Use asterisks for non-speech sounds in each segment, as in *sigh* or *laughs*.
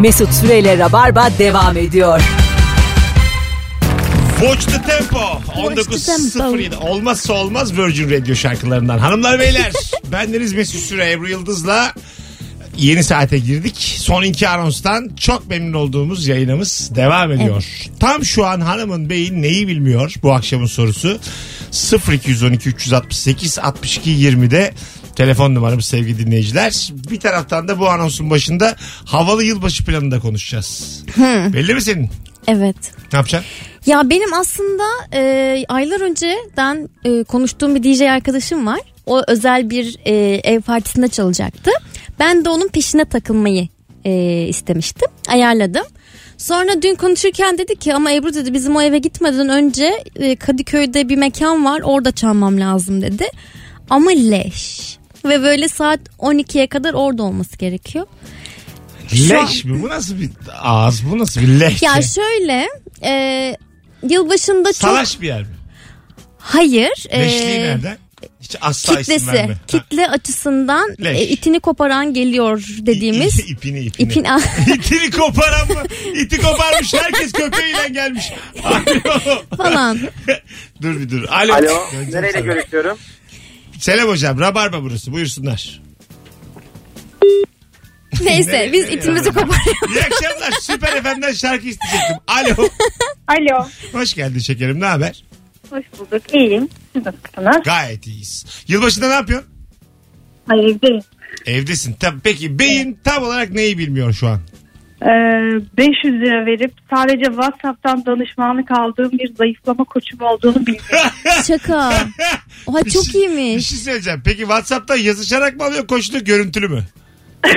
Mesut Süreyle Rabarba devam ediyor. Watch the Tempo. the Tempo. 19.07. Olmazsa olmaz Virgin Radio şarkılarından. Hanımlar beyler. *laughs* bendeniz Mesut Süre Ebru Yıldız'la yeni saate girdik. Son iki anonstan çok memnun olduğumuz yayınımız devam ediyor. Tam şu an hanımın beyin neyi bilmiyor bu akşamın sorusu. 0212 368 62 20'de telefon numaramız sevgili dinleyiciler. Bir taraftan da bu anonsun başında havalı yılbaşı planında konuşacağız. Belli mi senin? Evet. Ne yapacaksın? Ya benim aslında e, aylar önceden e, konuştuğum bir DJ arkadaşım var. O özel bir e, ev partisinde çalacaktı. Ben de onun peşine takılmayı e, istemiştim. Ayarladım. Sonra dün konuşurken dedi ki ama Ebru dedi bizim o eve gitmeden önce e, Kadıköy'de bir mekan var orada çalmam lazım dedi. Ama leş. Ve böyle saat 12'ye kadar orada olması gerekiyor. Şu Leş mi? Bu nasıl bir ağız? Bu nasıl bir leş? Ya şöyle e, yılbaşında çok... Salaş bir yer mi? Hayır. e, Leşliği nereden? Hiç asla isim kitlesi kitle açısından Leş. e, itini koparan geliyor dediğimiz İ- *laughs* ipini ipini. ipin *laughs* İtini koparan mı? İti koparmış herkes köpeğiyle gelmiş. *laughs* Alo. falan. dur bir dur. Alo. Alo, nereyle sana. görüşüyorum? Selam hocam. Rabarba burası. Buyursunlar. Neyse biz rabarba? koparıyoruz. İyi akşamlar. Süper FM'den şarkı isteyecektim. Alo. Alo. Hoş geldin şekerim. Ne haber? Hoş bulduk. İyiyim. Siz nasılsınız? Gayet iyiyiz. Yılbaşında ne yapıyorsun? Hayır evdeyim. Evdesin. Tabii, peki beyin tam olarak neyi bilmiyor şu an? Ee, 500 lira verip sadece WhatsApp'tan danışmanlık aldığım bir zayıflama koçum olduğunu bilmiyorum. *laughs* Şaka. Oha Bir çok şey- Bir iyiymiş. şey söyleyeceğim. Peki WhatsApp'ta yazışarak mı alıyor koşulu görüntülü mü? *laughs*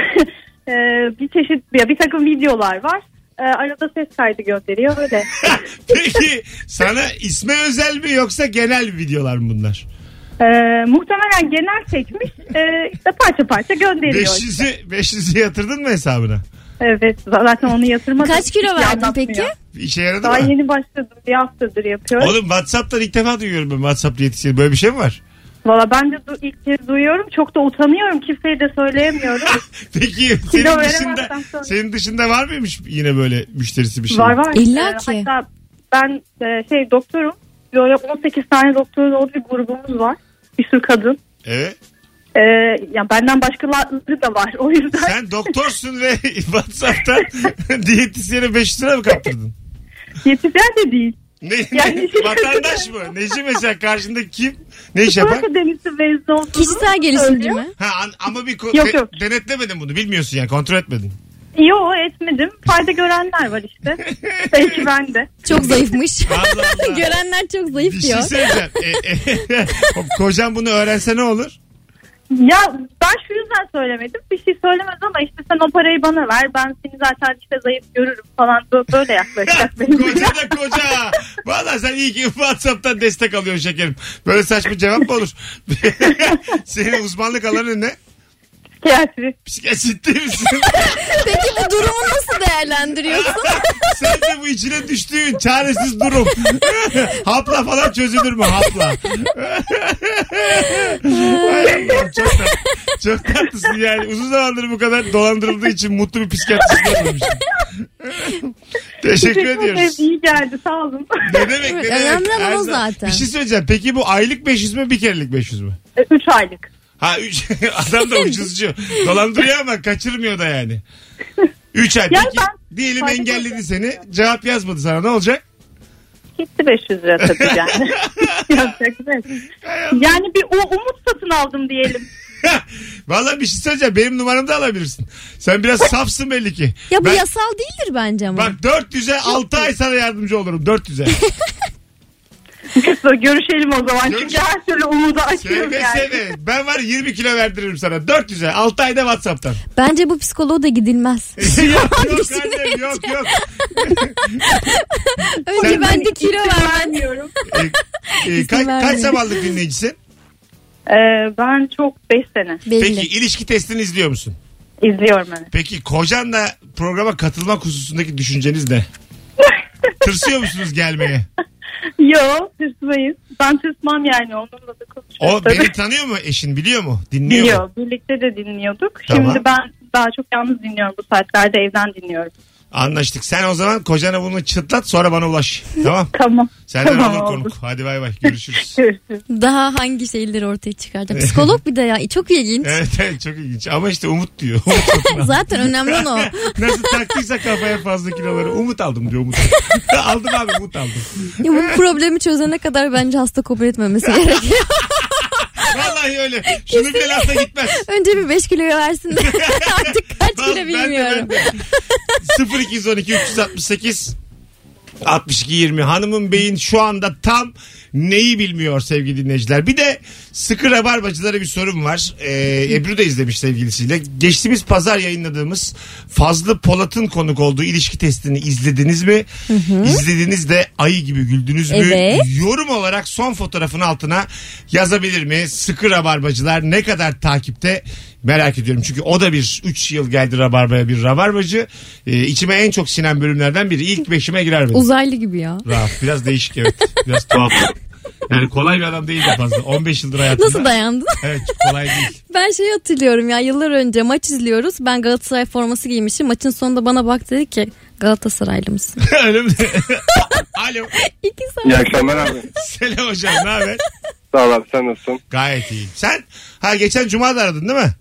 Ee, bir çeşit bir, bir takım videolar var. Ee, arada ses kaydı gönderiyor öyle. *laughs* Peki sana isme özel mi yoksa genel videolar mı bunlar? Ee, muhtemelen genel çekmiş. Ee, işte parça parça gönderiyor. işte. 500'ü 500'ü yatırdın mı hesabına? Evet zaten onu yatırmadım. Kaç kilo verdin peki? İşe yaradı Daha mı? yeni başladım. Bir haftadır yapıyorum. Oğlum WhatsApp'tan ilk defa duyuyorum ben WhatsApp diyetisyen. Böyle bir şey mi var? Valla ben de du- ilk kez duyuyorum. Çok da utanıyorum. Kimseye de söyleyemiyorum. *laughs* Peki senin veremezsem dışında sonra. senin dışında var mıymış yine böyle müşterisi bir şey? Var var. İlla Ee, ki. Hatta ben e, şey doktorum. Böyle 18 tane doktorun olduğu bir grubumuz var. Bir sürü kadın. Evet. Ee, ya benden başkaları da var. O yüzden Sen doktorsun ve *laughs* WhatsApp'tan *laughs* diyetisyene 500 lira mı kaptırdın? yetişen de değil. Ne, Yani- *laughs* vatandaş mı? Neci mesela karşındaki kim? Ne iş yapar? akademisi mezunu olduğunu Kişisel gelişimci mi? Ha, an- ama bir ko- Yok, yok. denetlemedin bunu bilmiyorsun yani kontrol etmedin. Yo etmedim. Fayda görenler var işte. Belki ben de. Çok zayıfmış. Allah Allah. Görenler çok zayıf Bir şey diyor. söyleyeceğim. E, e, kocam bunu öğrense ne olur? Ya ben şu yüzden söylemedim. Bir şey söylemez ama işte sen o parayı bana ver. Ben seni zaten işte zayıf görürüm falan. Bö- Böyle yaklaşacak *laughs* benim. koca da koca. Valla sen iyi ki WhatsApp'tan destek alıyorsun şekerim. Böyle saçma cevap mı olur? *laughs* *laughs* Senin uzmanlık alanın ne? Psikiyatri. Psikiyatri misin? *laughs* Peki bu durumu nasıl değerlendiriyorsun? *laughs* Sence bu içine düştüğün çaresiz durum. *laughs* Hapla falan çözülür mü? Hapla. Hay Allah'ım, çok, tat- çok tatlısın yani. Uzun zamandır bu kadar dolandırıldığı için mutlu bir psikiyatrist görmemiştim. Teşekkür ediyoruz. İyi geldi sağ olun. Ne demek ne demek? önemli olan o zaten. Bir şey söyleyeceğim. Peki bu aylık 500 mü bir kerelik 500 mü? 3 aylık. Ha üç, *laughs* adam da ucuzcu. Dolandırıyor ama kaçırmıyor da yani. 3 ay. Yani Peki ben- diyelim engelledi etmez. seni. Cevap yazmadı sana. Ne olacak? Gitti 500 lira tabii *laughs* yani. *laughs* Yapacak bir şey yok. Yani bir o umut satın aldım diyelim. Vallahi bir şey söyleyeceğim. Benim numaramı da alabilirsin. Sen biraz safsın belli ki. Ya bu Ben- yasal değildir bence ama. Bak 400'e 6 ay sana yardımcı olurum. 400'e. *laughs* Görüşelim o zaman. Görüş- Çünkü her türlü umudu açıyorum Seve yani. seve. Ben var ya 20 kilo verdiririm sana. 400'e 6 ayda Whatsapp'tan. Bence bu psikoloğa da gidilmez. *laughs* yok yok *laughs* annem yok yok. Önce Sen- bence kilo vermen. Vermiyorum. E, e, kaç, kaç vermedim. zamanlık dinleyicisin? Ee, ben çok 5 sene Belli. Peki ilişki testini izliyor musun? izliyorum evet. Peki kocanla programa katılmak hususundaki düşünceniz ne? Tırsıyor musunuz gelmeye? *laughs* Yo tırsmayız. Ben tırsmam yani onunla da konuşuyoruz. O beni tanıyor mu eşin biliyor mu? Dinliyor mu? Biliyor. Birlikte de dinliyorduk. Tamam. Şimdi ben daha çok yalnız dinliyorum bu saatlerde evden dinliyorum. Anlaştık. Sen o zaman kocana bunu çıtlat sonra bana ulaş. Tamam. *laughs* Tamam. Senden Tamam, olur oldu. konuk. Hadi bay bay. *laughs* Görüşürüz. Daha hangi şeyleri ortaya çıkaracak? Psikolog bir de ya. Çok ilginç. *laughs* evet evet çok ilginç. Ama işte Umut diyor. Umut. Zaten önemli o. Nasıl taktıysa kafaya fazla kiloları. Umut aldım diyor Umut. aldım abi Umut aldım. Ya bu problemi çözene kadar bence hasta kabul etmemesi gerekiyor. Vallahi öyle. Şunu bile gitmez. Önce bir 5 kiloyu versin de artık kaç kilo ben de, bilmiyorum. ben de. 0212 368 62 20 hanımın beyin şu anda tam neyi bilmiyor sevgili dinleyiciler. Bir de sıkı rabarbacılara bir sorum var. Ee, Ebru da izlemiş sevgilisiyle. Geçtiğimiz pazar yayınladığımız Fazlı Polat'ın konuk olduğu ilişki testini izlediniz mi? İzlediniz de ayı gibi güldünüz mü? Evet. Yorum olarak son fotoğrafın altına yazabilir mi? Sıkı rabarbacılar ne kadar takipte merak ediyorum. Çünkü o da bir 3 yıl geldi rabarbaya bir rabarbacı. Ee, içime en çok sinen bölümlerden biri. İlk beşime girer benim. Uzaylı gibi ya. Rahat. Biraz değişik evet. Biraz tuhaf. Yani kolay bir adam değil de fazla. 15 yıldır hayatında. Nasıl dayandın? Evet kolay değil. Ben şeyi hatırlıyorum ya yıllar önce maç izliyoruz. Ben Galatasaray forması giymişim. Maçın sonunda bana bak dedi ki Galatasaraylı mısın? *laughs* Öyle mi? *laughs* Alo. İki saat. İyi akşamlar abi. Selam hocam ne haber? Sağ ol abi sen nasılsın? Gayet iyiyim. Sen ha geçen cuma da aradın değil mi?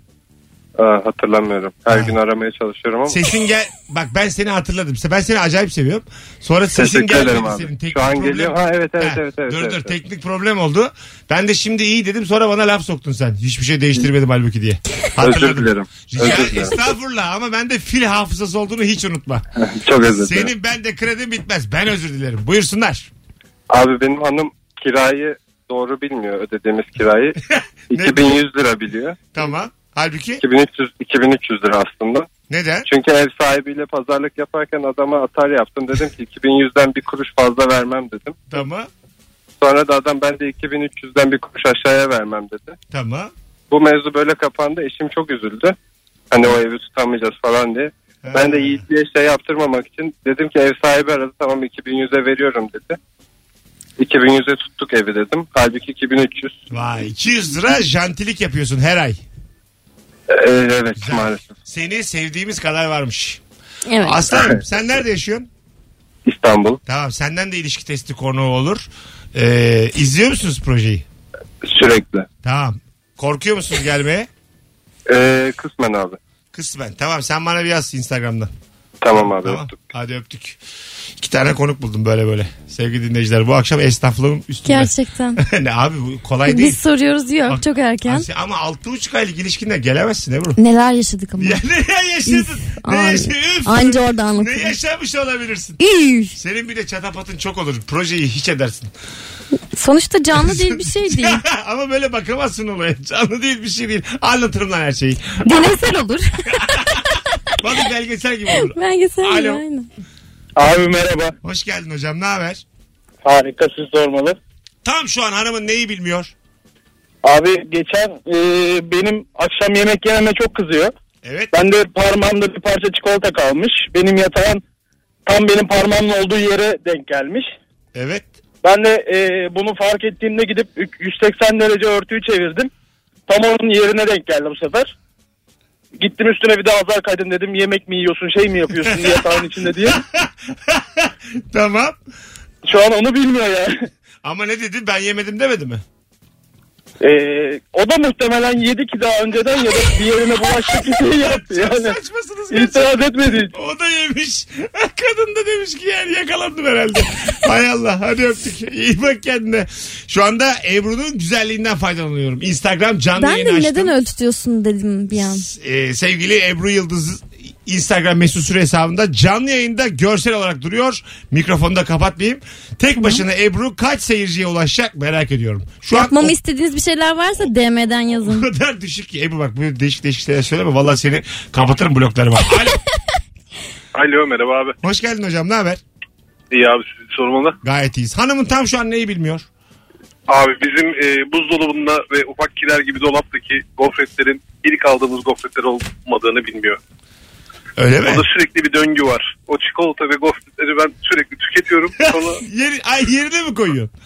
Aa, hatırlamıyorum. Her Ha. gün aramaya çalışıyorum ama. Sesin gel bak ben seni hatırladım. Ben seni acayip seviyorum. Sonra sesin Teşekkür gelmedi abi. senin. Teknik Şu an problem- geliyor. Ha evet evet Ha, evet. evet, dur evet, dur evet. teknik problem oldu. Ben de şimdi iyi dedim sonra bana laf soktun sen. Hiçbir şey değiştirmedim halbuki diye. Özür dilerim. Rica, Özür dilerim. estağfurullah ama bende fil hafızası olduğunu hiç unutma. *laughs* Çok özür dilerim. Senin bende kredim bitmez. Ben özür dilerim. Buyursunlar. Abi benim hanım kirayı doğru bilmiyor ödediğimiz kirayı. *laughs* Ne? 2100 lira biliyor. Tamam. Halbuki 2300 2300 lira aslında. neden? Çünkü ev sahibiyle pazarlık yaparken adama atar yaptım. Dedim ki 2100'den bir kuruş fazla vermem dedim. Tamam. Sonra da adam ben de 2300'den bir kuruş aşağıya vermem dedi. Tamam. Bu mevzu böyle kapandı. Eşim çok üzüldü. Hani o evi tutamayacağız falan diye. Ben de Yiğit'liğe şey yaptırmamak için dedim ki ev sahibi aradı tamam 2100'e veriyorum dedi. 2100'e tuttuk evi dedim. Halbuki 2300. Vay 200 lira jantilik yapıyorsun her ay. Ee, evet Güzel. maalesef. Seni sevdiğimiz kadar varmış. Evet. Aslanım *laughs* sen nerede yaşıyorsun? İstanbul. Tamam senden de ilişki testi konuğu olur. Ee, izliyor musunuz projeyi? Sürekli. Tamam. Korkuyor musunuz gelmeye? Ee, kısmen abi. Kısmen. Tamam sen bana bir yaz Instagram'dan. Tamam abi Tamam. öptük. Hadi öptük. İki tane konuk buldum böyle böyle. Sevgili dinleyiciler bu akşam esnaflığım üstünde. Gerçekten. *laughs* ne abi bu kolay değil. Biz soruyoruz diyor Bak- çok erken. Asi- Ama altı buçuk aylık ilişkinde gelemezsin Ebru. Neler yaşadık ama. Ya ne yaşadın? Ne yaşadın? Anca orada Ne anlatılır. yaşamış olabilirsin? Üf. Senin bir de çatapatın çok olur. Projeyi hiç edersin. Sonuçta canlı değil bir şey değil. *laughs* Ama böyle bakamazsın olaya. Canlı değil bir şey değil. Anlatırım lan her şeyi. Deneysel olur. *laughs* Bana belgesel gibi olur. Belgesel Alo. aynen. Abi merhaba. Hoş geldin hocam. Ne haber? Harika siz sormalı. Tam şu an hanımın neyi bilmiyor? Abi geçen e, benim akşam yemek yememe çok kızıyor. Evet. Ben de parmağımda bir parça çikolata kalmış. Benim yatağım tam benim parmağımın olduğu yere denk gelmiş. Evet. Ben de e, bunu fark ettiğimde gidip 180 derece örtüyü çevirdim. Tam onun yerine denk geldi bu sefer. Gittim üstüne bir de azar kaydım dedim yemek mi yiyorsun şey mi yapıyorsun diye yatağın içinde diye. *laughs* tamam. Şu an onu bilmiyor yani. Ama ne dedi? Ben yemedim demedi mi? Ee, o da muhtemelen yedi ki daha önceden ya da bir yerine bulaştık bir şey yaptı yani. Saçmasınız. İtiraz etmedi. O da yemiş. *laughs* Kadın da demiş ki yani yakalandım herhalde. *laughs* Hay Allah hadi öptük. İyi bak kendine. Şu anda Ebru'nun güzelliğinden faydalanıyorum. Instagram canlı Ben yayını de açtım. neden ölçütüyorsun dedim bir an. Ee, sevgili Ebru Yıldız Instagram mesut süre hesabında canlı yayında görsel olarak duruyor. Mikrofonu da kapatmayayım. Tek başına Ebru kaç seyirciye ulaşacak merak ediyorum. Şu Yapmamı an istediğiniz bir şeyler varsa DM'den *laughs* o yazın. kadar düşük ki Ebru bak böyle değişik değişik şeyler söyleme. Vallahi seni kapatırım bloklarıma. *laughs* Alo. Alo merhaba abi. Hoş geldin hocam ne haber? İyi abi sormalı. Gayet iyiyiz. Hanımın tam şu an neyi bilmiyor? Abi bizim e, buzdolabında ve ufak kiler gibi dolaptaki gofretlerin ilk aldığımız gofretler olmadığını bilmiyor. Öyle mi? Orada sürekli bir döngü var. O çikolata ve gofretleri ben sürekli tüketiyorum. *laughs* Sonra Yeri, ay yerine mi koyuyorsun?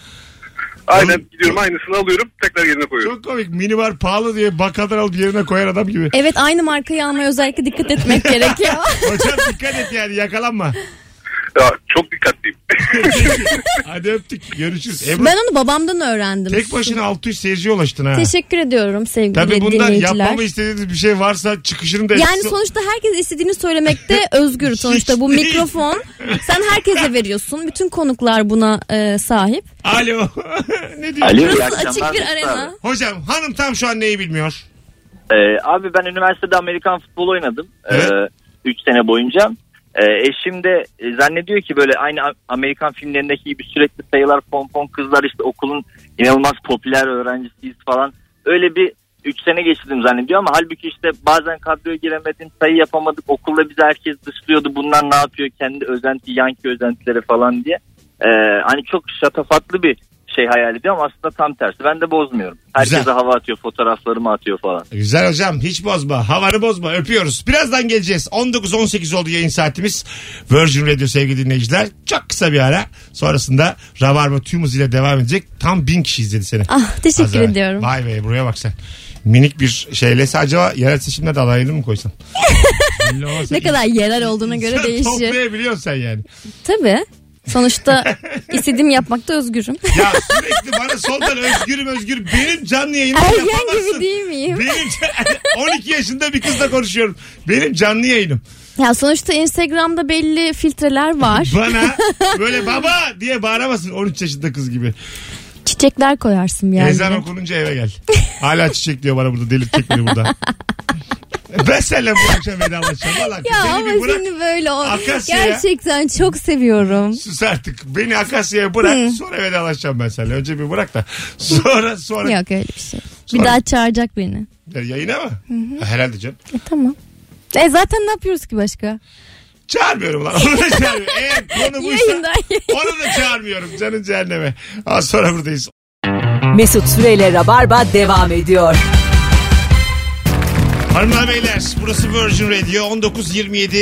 Oğlum- gidiyorum aynısını alıyorum tekrar yerine koyuyorum. Çok komik. Mini var pahalı diye bakkaldan alıp yerine koyan adam gibi. Evet aynı markayı almaya özellikle dikkat etmek *laughs* gerekiyor. Hocam dikkat et yani yakalanma. Ya, çok dikkatliyim. *laughs* Hadi öptük. Görüşürüz. Ebru ben onu babamdan öğrendim. tek başına 600 seyirciye ulaştın ha. Teşekkür ediyorum sevgili Tabii bundan dinleyiciler. yapmamı istediğiniz bir şey varsa çıkışını da Yani sonuçta herkes istediğini söylemekte *laughs* özgür. Sonuçta bu değil. mikrofon sen herkese veriyorsun. Bütün konuklar buna e, sahip. Alo. *laughs* ne diyor? Alo iyi Burası akşamlar. açık bir Mesut arena. abi. Hocam hanım tam şu an neyi bilmiyor? Ee, abi ben üniversitede Amerikan futbolu oynadım. Evet. 3 sene boyunca. Ee, eşim de e, zannediyor ki böyle aynı Amerikan filmlerindeki gibi sürekli sayılar pompon kızlar işte okulun inanılmaz popüler öğrencisiyiz falan. Öyle bir 3 sene geçirdim zannediyor ama halbuki işte bazen kadroya giremedim sayı yapamadık okulda bizi herkes dışlıyordu bunlar ne yapıyor kendi özenti yanki özentileri falan diye. Ee, hani çok şatafatlı bir şey hayal ediyor ama aslında tam tersi ben de bozmuyorum. Herkese Güzel. hava atıyor fotoğraflarımı atıyor falan. Güzel hocam hiç bozma. Havanı bozma. Öpüyoruz. Birazdan geleceğiz. 19-18 oldu yayın saatimiz. Virgin Radio sevgili dinleyiciler. Çok kısa bir ara. Sonrasında Rabarba tüm hızıyla devam edecek. Tam bin kişi izledi seni. Ah teşekkür Az evvel. ediyorum. Vay be buraya bak sen. Minik bir şeyle acaba yerel seçimde de adaylı mı koysan? *laughs* Ne kadar yerel olduğuna göre değişir. Toplayabiliyorsun sen yani. Tabii. Sonuçta istediğimi yapmakta özgürüm. *laughs* Ya sürekli bana soldan özgürüm özgür. Benim canlı yayınımı Ergen yapamazsın. gibi değil miyim? Benim 12 *laughs* yaşında bir kızla konuşuyorum. Benim canlı yayınım. Ya sonuçta Instagram'da belli filtreler var. *laughs* Bana böyle baba diye bağıramasın 13 yaşında kız gibi. Çiçekler koyarsın bir Ezan okununca eve gel. Hala çiçek diyor bana burada delirtecek beni burada. Ben seninle bu akşam vedalaşacağım. Valla Ya ama bir bırak. seni böyle o Akasya'ya- gerçekten çok seviyorum. Sus artık. Beni Akasya'ya bırak. Sonra vedalaşacağım ben seninle. Önce bir bırak da. Sonra sonra. Yok öyle bir şey. Sonra- Bir daha çağıracak beni. Ya, Yayına mı? Ha, Herhalde canım. E tamam. E zaten ne yapıyoruz ki başka? Çağırmıyorum lan. Onu da çağırmıyorum. Eğer konu buysa Yayından onu da çağırmıyorum. Canın cehenneme. Az sonra buradayız. Mesut Süreyle Rabarba devam ediyor. Hanımlar beyler burası Virgin Radio 19.27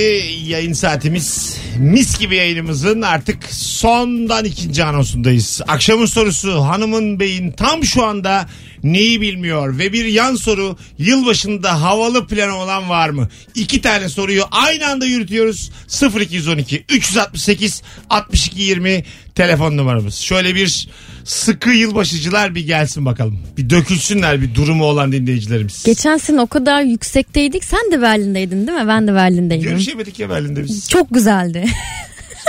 yayın saatimiz. Mis gibi yayınımızın artık sondan ikinci anonsundayız. Akşamın sorusu hanımın beyin tam şu anda neyi bilmiyor ve bir yan soru yılbaşında havalı planı olan var mı? İki tane soruyu aynı anda yürütüyoruz. 0212 368 62 20 telefon numaramız. Şöyle bir sıkı yılbaşıcılar bir gelsin bakalım. Bir dökülsünler bir durumu olan dinleyicilerimiz. Geçen sene o kadar yüksekteydik. Sen de Berlin'deydin değil mi? Ben de Berlin'deydim. Görüşemedik ya Berlin'de biz. Çok güzeldi.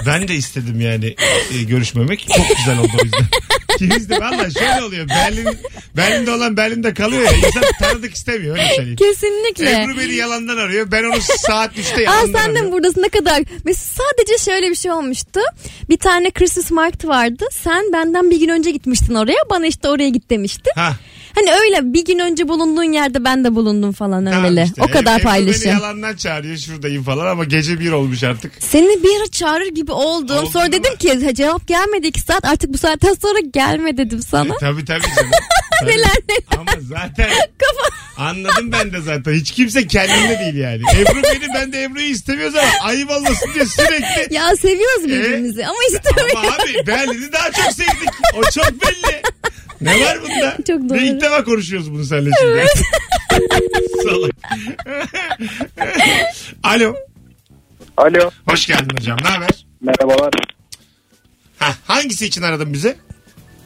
Ben de istedim yani e, görüşmemek. Çok güzel oldu o yüzden. *laughs* İkimiz de valla şöyle oluyor. Berlin, Berlin'de olan Berlin'de kalıyor ya. İnsan tanıdık istemiyor öyle söyleyeyim. Kesinlikle. Ebru beni yalandan arıyor. Ben onu saat 3'te Aa yalandan sen de mi arıyorum. buradasın ne kadar? Mesela sadece şöyle bir şey olmuştu. Bir tane Christmas market vardı. Sen benden bir gün önce gitmiştin oraya. Bana işte oraya git demiştin. Ha, Hani öyle bir gün önce bulunduğun yerde ben de bulundum falan tamam öyle. işte. O kadar Ebru paylaşım. beni yalandan çağırıyor şuradayım falan ama gece bir olmuş artık. Seni bir ara çağırır gibi oldum. Oldun sonra ama- dedim ki "Ha, cevap gelmedi iki saat artık bu saatten sonra gelme dedim sana. E, tabii tabii canım. *laughs* Neler neler. Ama zaten *laughs* anladım ben de zaten. Hiç kimse kendinde değil yani. Ebru beni ben de Ebru'yu istemiyoruz ama ayıp olmasın diye sürekli Ya seviyoruz E? birbirimizi ama istemiyorum. Ama abi Berlin'i daha çok sevdik. O çok belli. Ne var bunda? *laughs* Çok doğru. Ve ilk defa konuşuyoruz bunu seninle şimdi. *laughs* Salak. *laughs* Alo. Alo. Hoş geldin hocam. Ne haber? Merhabalar. Ha, hangisi için aradın bizi?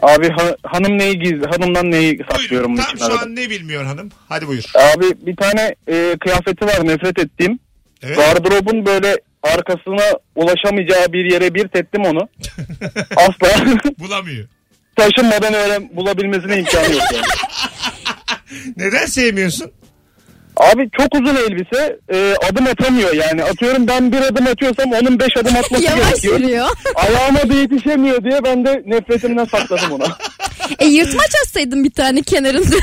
Abi ha- hanım neyi gizli, hanımdan neyi saklıyorum bunun Tam için şu aradım. an ne bilmiyor hanım? Hadi buyur. Abi bir tane e, kıyafeti var nefret ettiğim. Evet. Gardırobun böyle arkasına ulaşamayacağı bir yere bir tettim onu. Asla Bulamıyor. Taşınmadan öyle bulabilmesine imkanı yok yani. *laughs* Neden sevmiyorsun? Abi çok uzun elbise e, adım atamıyor yani. Atıyorum ben bir adım atıyorsam onun beş adım *laughs* atması Yavaş gerekiyor. yürüyor. *laughs* Ayağıma da yetişemiyor diye ben de nefretimden sakladım onu. e yırtmaç atsaydın bir tane kenarında.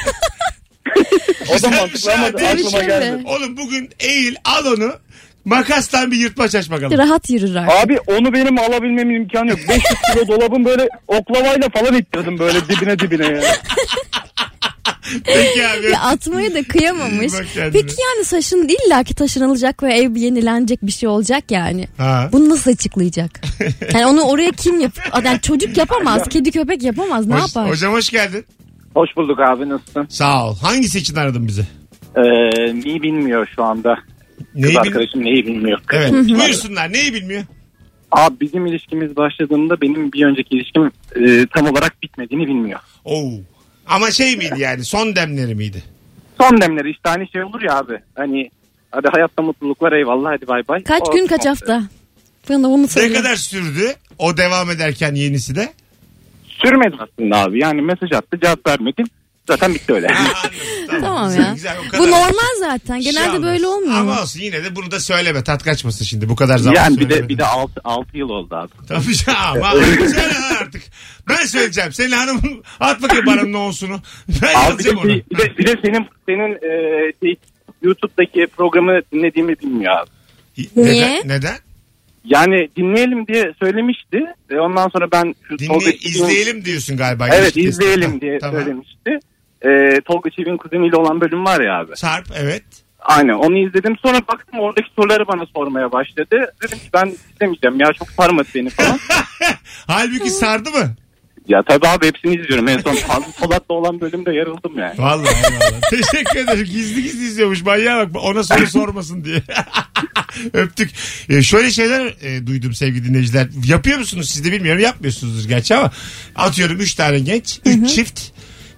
O da Güzelmiş mantıklı ama aklıma Tabii. Oğlum bugün eğil al onu. Makastan bir yırtmaç aç bakalım. Rahat yürür artık. Abi onu benim alabilmemin imkanı yok. 500 kilo *laughs* dolabın böyle oklavayla falan ittirdim böyle dibine dibine yani. Peki abi. Ya atmaya da kıyamamış. Bak kendine. Peki yani saçın illa ki taşınılacak ve ev yenilenecek bir şey olacak yani. Ha. Bunu nasıl açıklayacak? *laughs* Yani onu oraya kim yap? Yani çocuk yapamaz, kedi köpek yapamaz. Ne Hoş- yapar? hocam hoş geldin. Hoş bulduk abi nasılsın? Sağ ol. Hangisi için aradın bizi? Ee, neyi bilmiyor şu anda. Neyi Kız bil- arkadaşım neyi bilmiyor. Evet. Buyursunlar. Neyi bilmiyor? Abi bizim ilişkimiz başladığında benim bir önceki ilişkim e, tam olarak bitmediğini bilmiyor. Oo. Ama şey miydi yani son demleri miydi? Son demleri işte hani şey olur ya abi. Hani hadi hayatta mutluluklar eyvallah hadi bay bay. Kaç O- gün kaç hafta? Bana onu Ne söyle. kadar sürdü? O devam ederken yenisi de. Sürmedi aslında abi. Yani mesaj attı cevap vermedim. Zaten bitti öyle. Ha, *laughs* anladım. Tamam Güzel, ya. güzel, o kadar. Bu normal zaten. Bir şey Genelde olmaz. böyle olmuyor. Ama olsun yine de bunu da söyleme. Tat kaçmasın şimdi. Bu kadar zaman yani bir de bir de 6 6 yıl oldu abi. Tabii canım. Söyle artık. Ben söyleyeceğim. Senin hanımın at bakayım bana ne olsunu. Ben Abi bir yazacağım de, onu. bir, de, bir de senin senin e, şey, YouTube'daki programı dinlediğimi bilmiyor abi. Niye? Neden? Neden? Yani dinleyelim diye söylemişti. E ondan sonra ben şu Dinle, izleyelim diyorsun galiba. Evet izleyelim diye Tamam. söylemişti. E, Tolga Çevik'in kuzeniyle olan bölüm var ya abi. Sarp evet. Aynen onu izledim. Sonra baktım oradaki soruları bana sormaya başladı. Dedim ki ben izlemeyeceğim ya çok sarmadı beni falan. *laughs* Halbuki sardı mı? ya tabii abi hepsini izliyorum. En son Fazlı Polat'la olan bölümde yarıldım yani. Vallahi eyvallah. *laughs* Teşekkür ederim. Gizli gizli izliyormuş. Manyağa bak. Ona soru sormasın diye. *laughs* Öptük. E, şöyle şeyler e, duydum sevgili dinleyiciler. Yapıyor musunuz siz de bilmiyorum. Yapmıyorsunuzdur gerçi ama. Atıyorum 3 tane genç. 3 çift.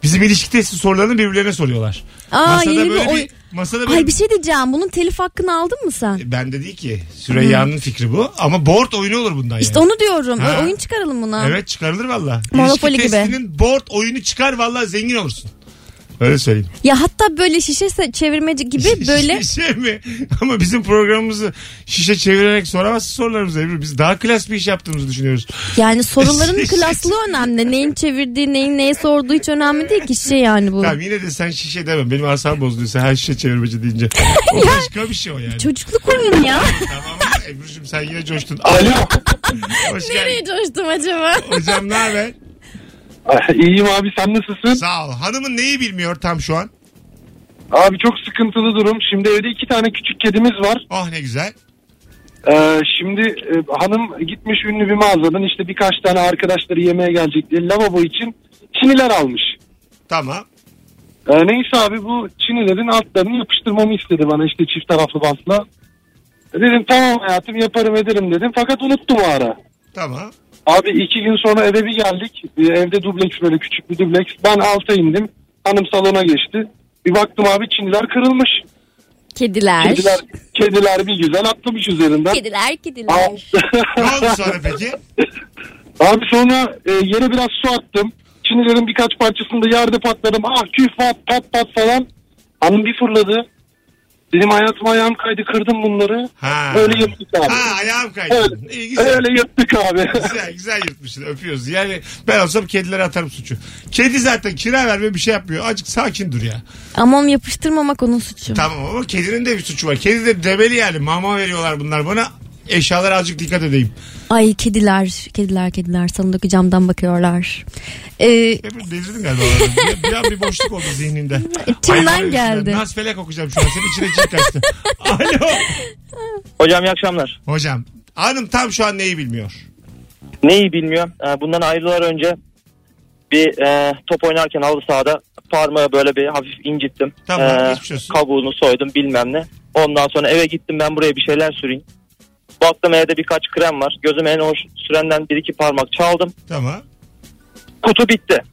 Bizim ilişki testi sorularını birbirlerine soruyorlar. Aa, yeni bir böyle oy- masada böyle Ay bir şey diyeceğim. Bunun telif hakkını aldın mı sen? ben de değil ki. Süreyya'nın fikri bu. Ama board oyunu olur bundan İşte yani. onu diyorum. Ha. Oyun çıkaralım buna. Evet çıkarılır valla. Monopoly gibi. testinin board oyunu çıkar valla zengin olursun. Öyle söyleyeyim. Ya hatta böyle şişe çevirmeci gibi *laughs* böyle Şişe mi? *laughs* Ama bizim programımızı şişe çevirerek soramazsın sorularımızı Ebru. Biz daha klas bir iş yaptığımızı düşünüyoruz. yani *laughs* soruların klaslığı önemli. Neyin çevirdiği, neyin neye sorduğu hiç önemli değil ki şey yani bu. Tamam yine de sen şişe deme. Benim asabım bozuluyorsa her şişe çevirmeci deyince. O başka bir şey o yani. Çocukluk oyun ya. tamam Ebru'cum sen yine coştun. Alo. Hoş Nereye geldin. coştum acaba? Hocam ne haber? *laughs* İyiyim abi sen nasılsın? Sağ ol. Hanımın neyi bilmiyor tam şu an? Abi çok sıkıntılı durum. Şimdi evde iki tane küçük kedimiz var. Oh ne güzel. Ee, şimdi e, hanım gitmiş ünlü bir mağazadan işte birkaç tane arkadaşları yemeğe gelecek diye lavabo için çiniler almış. Tamam. Ee, neyse abi bu çinilerin altlarını yapıştırmamı istedi bana işte çift taraflı bantla. Dedim tamam hayatım yaparım ederim dedim fakat unuttum o ara. Tamam. Abi iki gün sonra eve bir geldik. Bir Evde dubleks böyle küçük bir dubleks. Ben alta indim. Hanım salona geçti. Bir baktım abi çiniler kırılmış. Kediler. Kediler, kediler bir güzel atlamış üzerinden. Kediler, kediler. Abi, *laughs* Ne oldu sonra peki? abi sonra e, yere biraz su attım. Çinilerin birkaç parçasını da yerde patladım. Ah küf pat pat pat falan. Hanım bir fırladı. Dedim hayatım ayağım kaydı kırdım bunları. Ha. Öyle yırttık abi. Ha ayağım kaydı. Öyle, İyi, güzel. öyle yırttık abi. *laughs* Güzel güzel yırtmışsın öpüyoruz. Yani ben olsam kedilere atarım suçu. Kedi zaten kira verme bir şey yapmıyor. Azıcık sakin dur ya. Ama onu yapıştırmamak onun suçu. Tamam ama kedinin de bir suçu var. Kedi de demeli yani. Mama veriyorlar bunlar bana. Eşyalara azıcık dikkat edeyim. Ay kediler, kediler, kediler salondaki camdan bakıyorlar. Ee, delirdin galiba. bir, bir an bir boşluk oldu zihninde. *laughs* Hayvan geldi. Nas felek okuyacağım şu an. Senin içine cin kaçtı. *laughs* Alo. Hocam iyi akşamlar. Hocam. Hanım tam şu an neyi bilmiyor? Neyi bilmiyor. Ee, Bundan ayrılar önce bir e, top oynarken halı sahada parmağı böyle bir hafif incittim. Tamam, Ee, kabuğunu soydum bilmem ne. Ondan sonra eve gittim ben buraya bir şeyler süreyim. Baktım evde birkaç krem var. Gözüme en hoş sürenden bir iki parmak çaldım. Tamam. Kutu bitti.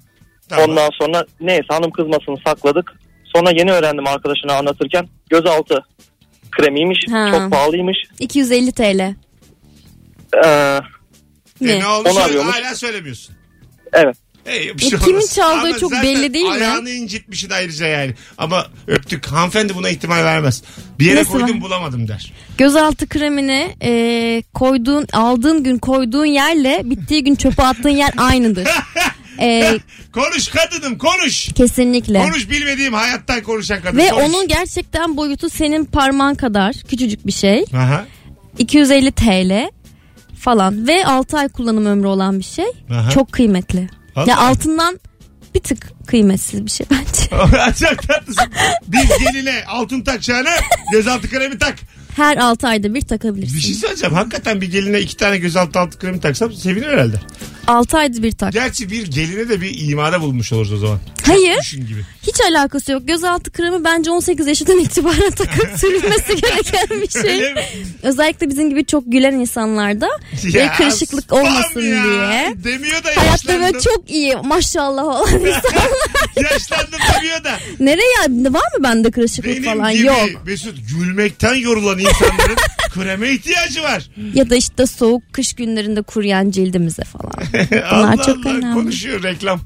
Tamam. Ondan sonra neyse hanım kızmasını sakladık. Sonra yeni öğrendim arkadaşına anlatırken gözaltı kremiymiş. Ha. Çok pahalıymış. 250 TL. Ee, E, Ne? ne oldu? Onu arıyormuş. Hala söylemiyorsun. evet. Hey, bir şey kimin olmaz. çaldığı Ama çok zaten belli değil mi? Ayağını incitmişsin ayrıca yani. Ama öptük. Hanımefendi buna ihtimal vermez. Bir yere Nasıl koydum bulamadım der. Gözaltı kremini e, koyduğun, aldığın gün koyduğun yerle bittiği gün çöpe attığın yer aynıdır. *laughs* E, Konuş kadınım konuş. kesinlikle. Konuş bilmediğim hayattan konuşan kadın. Ve konuş. onun gerçekten boyutu senin parmağın kadar küçücük bir şey. Aha. 250 TL falan ve 6 ay kullanım ömrü olan bir şey. Aha. Çok kıymetli. Allah. Ya altından bir tık kıymetsiz bir şey bence. *laughs* Çok tatlısın. Bir geline altın takacağına gözaltı kremi tak. Her 6 ayda bir Bir şey takabilirsin. söyleyeceğim. Hakikaten bir geline iki tane gözaltı altı kremi taksam sevinir herhalde. 6 ayda bir tak. Gerçi bir geline de bir imada bulmuş oluruz o zaman. Hayır. Gibi. Hiç alakası yok. Gözaltı kremi bence 18 yaşından itibaren *laughs* takıp sürülmesi gereken bir şey. Özellikle bizim gibi çok gülen insanlarda Ya, kırışıklık olmasın ya. diye. Demiyor da Hayatta böyle yaşlandım. çok iyi maşallah olan *laughs* insan. yaşlandım demiyor da. Nereye var mı bende kırışıklık Benim falan? gibi Yok. Mesut gülmekten yorulan insanların *laughs* kreme ihtiyacı var. Ya da işte soğuk kış günlerinde kuruyan cildimize falan. Allah çok Allah önemli. konuşuyor reklam.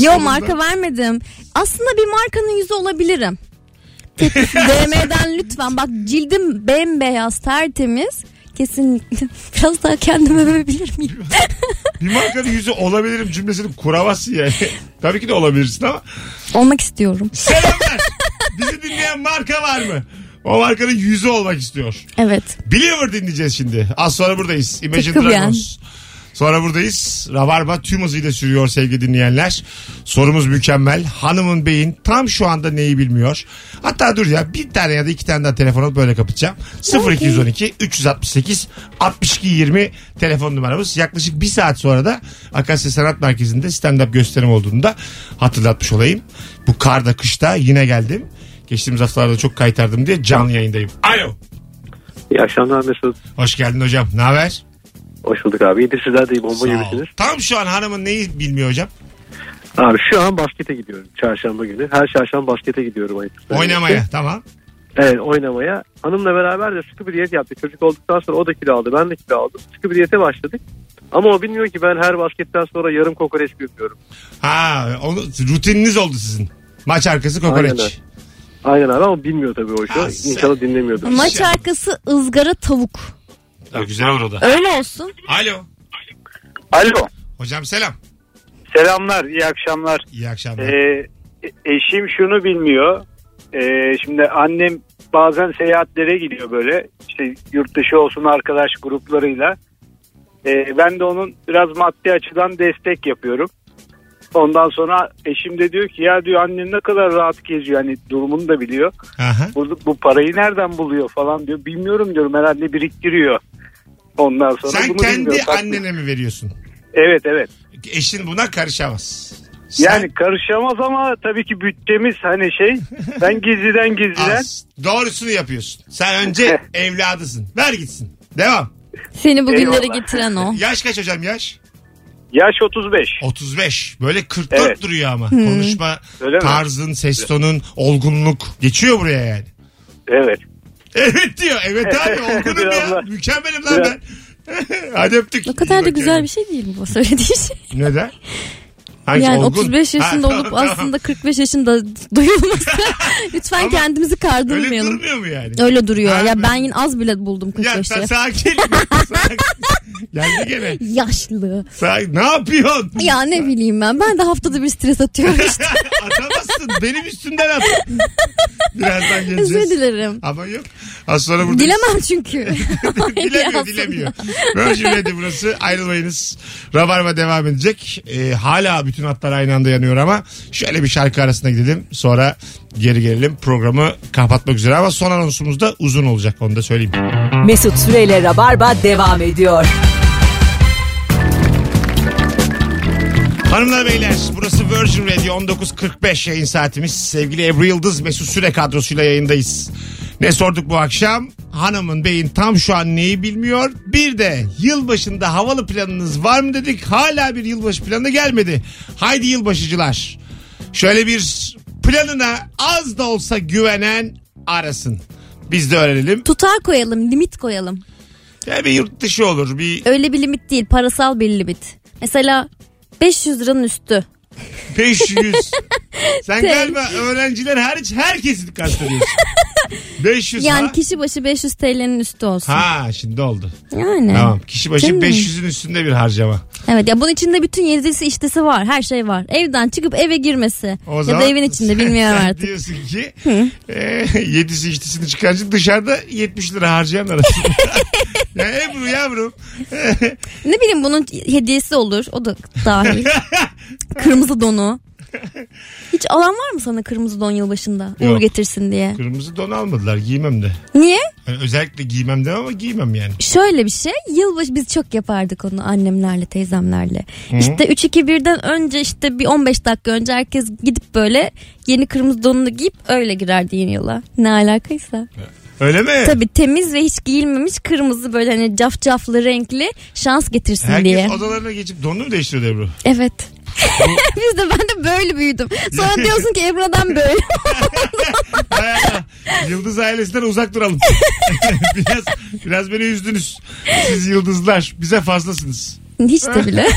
Yo marka vermedim. Aslında bir markanın yüzü olabilirim. *laughs* DM'den lütfen bak cildim bembeyaz tertemiz. Kesinlikle. *laughs* Biraz daha kendime övebilir miyim? Bir markanın yüzü olabilirim cümlesini kuramazsın yani. *laughs* Tabii ki de olabilirsin ama. Olmak istiyorum. Selamlar. Bizi dinleyen marka var mı? O markanın yüzü olmak istiyor. Evet. Believer dinleyeceğiz şimdi. Az sonra buradayız. Imagine Takım Dragons. Sonra buradayız. Rabarba tüm hızıyla sürüyor sevgili dinleyenler. Sorumuz mükemmel. Hanımın beyin tam şu anda neyi bilmiyor. Hatta dur ya bir tane ya da iki tane daha telefon alıp böyle kapatacağım. 0212 368 62 20 telefon numaramız. Yaklaşık bir saat sonra da Akasya Sanat Merkezi'nde stand-up gösterim olduğunda hatırlatmış olayım. Bu karda kışta yine geldim. Geçtiğimiz haftalarda çok kaytardım diye canlı yayındayım. Alo. İyi akşamlar Mesut. Hoş geldin hocam. Ne haber? Hoş bulduk abi. İyi de sizler de iyi bomba Sağ ol. gibisiniz. Tam şu an hanımın neyi bilmiyor hocam? Abi şu an baskete gidiyorum çarşamba günü. Her çarşamba baskete gidiyorum. ayıp. Oynamaya tamam. Evet oynamaya. Hanımla beraber de sıkı bir diyet yaptık. Çocuk olduktan sonra o da kilo aldı. Ben de kilo aldım. Sıkı bir diyete başladık. Ama o bilmiyor ki ben her basketten sonra yarım kokoreç yapıyorum. Ha, onu, rutininiz oldu sizin. Maç arkası kokoreç. Aynen. Aynen abi ama bilmiyor tabii o Ha, işi. sen- İnşallah dinlemiyordur. Maç arkası ızgara tavuk. Ha, güzel olur o da. Öyle olsun. Alo. Alo. Hocam selam. Selamlar, iyi akşamlar. İyi akşamlar. Ee, eşim şunu bilmiyor. Ee, şimdi annem bazen seyahatlere gidiyor böyle. İşte yurt dışı olsun arkadaş gruplarıyla. Ee, ben de onun biraz maddi açıdan destek yapıyorum. Ondan sonra eşim de diyor ki ya diyor annen ne kadar rahat geziyor. Hani durumunu da biliyor. Aha. Bu, bu parayı nereden buluyor falan diyor. Bilmiyorum diyorum herhalde biriktiriyor. Ondan sonra Sen bunu kendi annene mi veriyorsun? Evet evet. Eşin buna karışamaz. Sen- Yani karışamaz ama tabii ki bütçemiz hani şey ben gizliden gizliden Az. Doğrusunu yapıyorsun. Sen önce *laughs* evladısın. Ver gitsin. Devam. Seni bugünlere Eyvallah. getiren o. Yaş kaç hocam yaş? yaş 35. 35. Böyle 44 Evet. duruyor ama. Konuşma Öyle mi? tarzın, ses tonun, olgunluk. Geçiyor buraya yani. Evet. Evet diyor. Evet *laughs* abi Biraz ya. da- Mükemmelim lan Biraz- ben. *laughs* Hadi öptük. O kadar da İyi bak güzel yani. bir şey değil bu söylediği şey. Neden? Hangisi yani olgun? 35 yaşında Ha, olup tamam, tamam. aslında 45 yaşında *laughs* duyulması. Lütfen Ama kendimizi Öyle kardırmayalım. durmuyor mu yani? Öyle duruyor. Ha, ya ben yine az bile buldum Ya 45'te. sen sakin. sakin. Geldi gene. Yaşlı. Sakin. Ne yapıyorsun? Ya ne bileyim ben. Ben de haftada bir stres atıyorum işte. Atamazsın. Benim üstümden at. Birazdan geleceğiz. Özür dilerim. Ama yok. Az sonra buradayız. Dilemem çünkü. *laughs* dilemiyor dilemiyor. Virgin Radio burası ayrılmayınız. Rabarba devam edecek. Ee, hala bütün hatlar aynı anda yanıyor ama şöyle bir şarkı arasına gidelim. Sonra geri gelelim. Programı kapatmak üzere ama son anonsumuz da uzun olacak onu da söyleyeyim. Mesut Süreyle Rabarba devam ediyor. Hanımlar beyler burası Virgin Radio 19.45 yayın saatimiz. Sevgili Ebru Yıldız Mesut Süre kadrosuyla yayındayız. Ne sorduk bu akşam? Hanımın beyin tam şu an neyi bilmiyor? Bir de yılbaşında havalı planınız var mı dedik. Hala bir yılbaşı planı gelmedi. Haydi yılbaşıcılar. Şöyle bir planına az da olsa güvenen arasın. Biz de öğrenelim. Tutar koyalım, limit koyalım. Ya bir yurt dışı olur. Bir Öyle bir limit değil, parasal bir limit. Mesela 500 liranın üstü. 500. *laughs* Sen galiba öğrenciler hariç herkesi kastediyorsun. *laughs* 500 Yani ha? kişi başı 500 TL'nin üstü olsun. Ha şimdi oldu. Yani. Tamam. Kişi başı Değil mi? 500'ün üstünde bir harcama. Evet ya bunun içinde bütün yedisi iştesi var. Her şey var. Evden çıkıp eve girmesi. O ya zaman da evin içinde bilmiyorum sen artık. diyorsun ki e, yedisi içtisini çıkarınca dışarıda 70 lira harcayan arasında. *laughs* ya Ebru yavrum. Ne bileyim bunun hediyesi olur. O da dahil. *laughs* Kırmızı donu. *laughs* Hiç alan var mı sana kırmızı don yılbaşında? Uğur Yok. getirsin diye. Kırmızı don almadılar giymem de. Niye? Yani özellikle giymem de ama giymem yani. Şöyle bir şey yılbaşı biz çok yapardık onu annemlerle teyzemlerle. İşte 3-2-1'den önce işte bir 15 dakika önce herkes gidip böyle yeni kırmızı donunu giyip öyle girerdi yeni yıla. Ne alakaysa. Öyle mi? Tabii temiz ve hiç giyilmemiş kırmızı böyle hani cafcaflı renkli şans getirsin Herkes diye. odalarına geçip donunu mu değiştiriyordu Ebru? Evet. *laughs* Biz de ben de böyle büyüdüm. Sonra diyorsun ki Ebru'dan böyle. *laughs* Allah. Yıldız ailesinden uzak duralım. *laughs* biraz, biraz beni üzdünüz. Siz yıldızlar bize fazlasınız. Hiç de bile.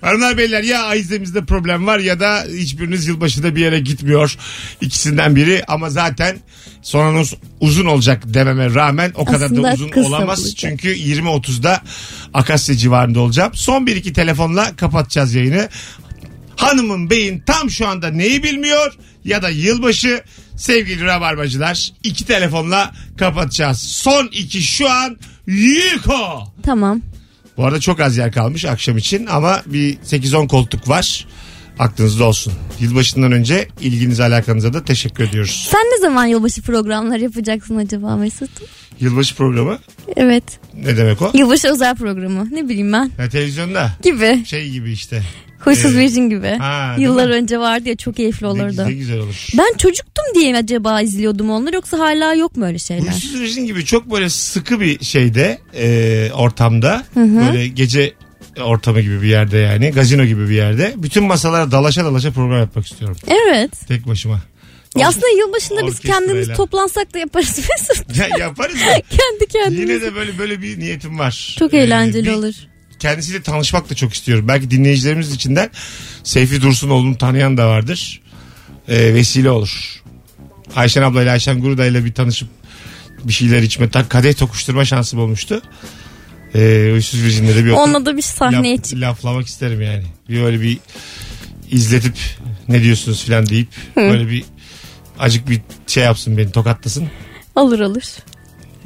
Hanımlar beyler ya aizemizde problem var ya da hiçbiriniz yılbaşında bir yere gitmiyor. İkisinden biri ama zaten son anons uzun olacak dememe rağmen o kadar Aslında da uzun kısa olamaz. olacak. Çünkü 20.30'da Akasya civarında olacağım. Son bir iki telefonla kapatacağız yayını. Hanımın beyin tam şu anda neyi bilmiyor ya da yılbaşı sevgili rabarbacılar iki telefonla kapatacağız. Son iki şu an Yuko. tamam. Bu arada çok az yer kalmış akşam için ama bir 8-10 koltuk var. Aklınızda olsun. Yılbaşından önce ilginize alakanıza da teşekkür ediyoruz. Sen ne zaman yılbaşı programları yapacaksın acaba Mesut? Yılbaşı programı Evet. ne demek o? Yılbaşı özel programı. Ne bileyim ben. Ya televizyonda Gibi. şey gibi işte. Huysuz Ee, Virgin gibi. ha, değil Yıllar mi? önce vardı ya çok keyifli Ne, olurdu. ne güzel olur. Ben çocuktum diye acaba izliyordum onları yoksa hala yok mu öyle şeyler? Huysuz Virgin gibi çok böyle sıkı bir şeyde e, ortamda böyle gece ortamı gibi bir yerde yani gazino gibi bir yerde bütün masalara dalaşa dalaşa program yapmak istiyorum Evet. tek başıma. Ya aslında yılbaşında biz kendimiz toplansak da yaparız Mesut. *laughs* Ya yaparız Kendi kendimize. yine de böyle böyle bir niyetim var. Çok Ee, eğlenceli bir- olur. Kendisiyle tanışmak da çok istiyorum. Belki dinleyicilerimiz içinden Seyfi Dursunoğlu'nu tanıyan da vardır. Ee, vesile olur. Ayşen ablayla Ayşen Guruday'la bir tanışıp bir şeyler içme, tak- kadeh tokuşturma şansım olmuştu. Ee, Uysuz Virgin'de de bir Onunla da bir sahneye laf- çık. laflamak isterim yani. Bir böyle bir izletip ne diyorsunuz filan deyip böyle bir acık bir şey yapsın beni tokatlasın. Olur olur.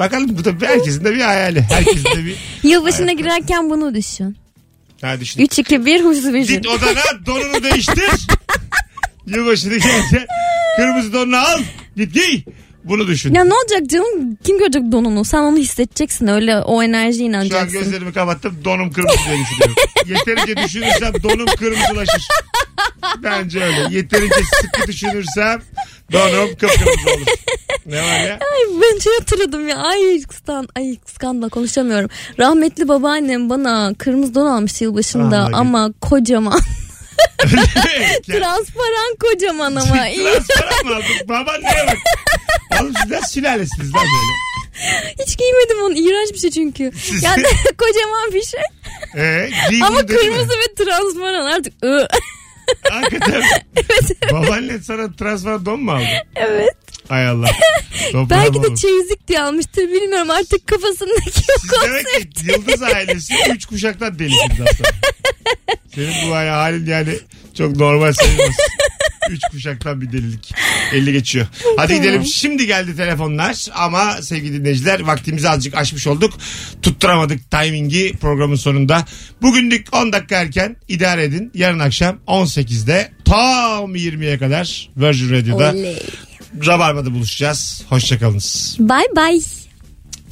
Bakalım bu da herkesin de bir hayali. Herkesin de bir *laughs* Yılbaşına girerken bunu düşün. ha düşün. 3 2 1 Huysuz Virgin. Git odana donunu değiştir. *laughs* Yılbaşını gelince kırmızı donunu al. Git giy. Bunu düşün. Ya ne olacak canım? Kim görecek donunu? Sen onu hissedeceksin. Öyle o enerjiye Şu an inanacaksın. gözlerimi kapattım donum kırmızı diye düşünüyorum. *laughs* Yeterince düşünürsem donum kırmızılaşır. Bence öyle. Yeterince sıkı düşünürsem donum kıpkırmızı olur. Ne var ya? Ay ben şey hatırladım ya. Ay kıskan, ay kıskanla konuşamıyorum. Rahmetli babaannem bana kırmızı don almış yılbaşında Anladım. ama kocaman. *laughs* Transparan kocaman ama. *laughs* Transparan mı aldın? Baban neye bak? Oğlum sizler sülalesiniz lan böyle. Hiç giymedim onu. İğrenç bir şey çünkü. Yani *laughs* kocaman bir şey. Ee, Ama dedi mi? kırmızı ve transparan artık. Hakikaten. *laughs* Babaannen sana transfer don mu aldı? evet. Hay Allah. *laughs* Toprağım Belki de oğlum. çeyizlik diye almıştır. Bilmiyorum artık kafasındaki o Siz demek ki Yıldız ailesi üç kuşaktan delisiniz aslında. *laughs* Senin bu hani halin yani çok normal sayılmaz. Üç kuşaktan bir delilik. 50 geçiyor. Hadi gidelim. Şimdi geldi telefonlar ama sevgili dinleyiciler vaktimizi azıcık aşmış olduk. Tutturamadık timingi programın sonunda. Bugünlük 10 dakika erken idare edin. Yarın akşam 18'de tam 20'ye kadar Virgin Radio'da Oley. Rabarba'da buluşacağız. Hoşçakalınız. Bye bye.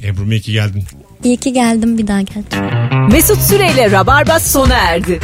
Ebru iyi ki geldin. İyi ki geldim bir daha geldim. Mesut Süreyle Rabarba sona erdi.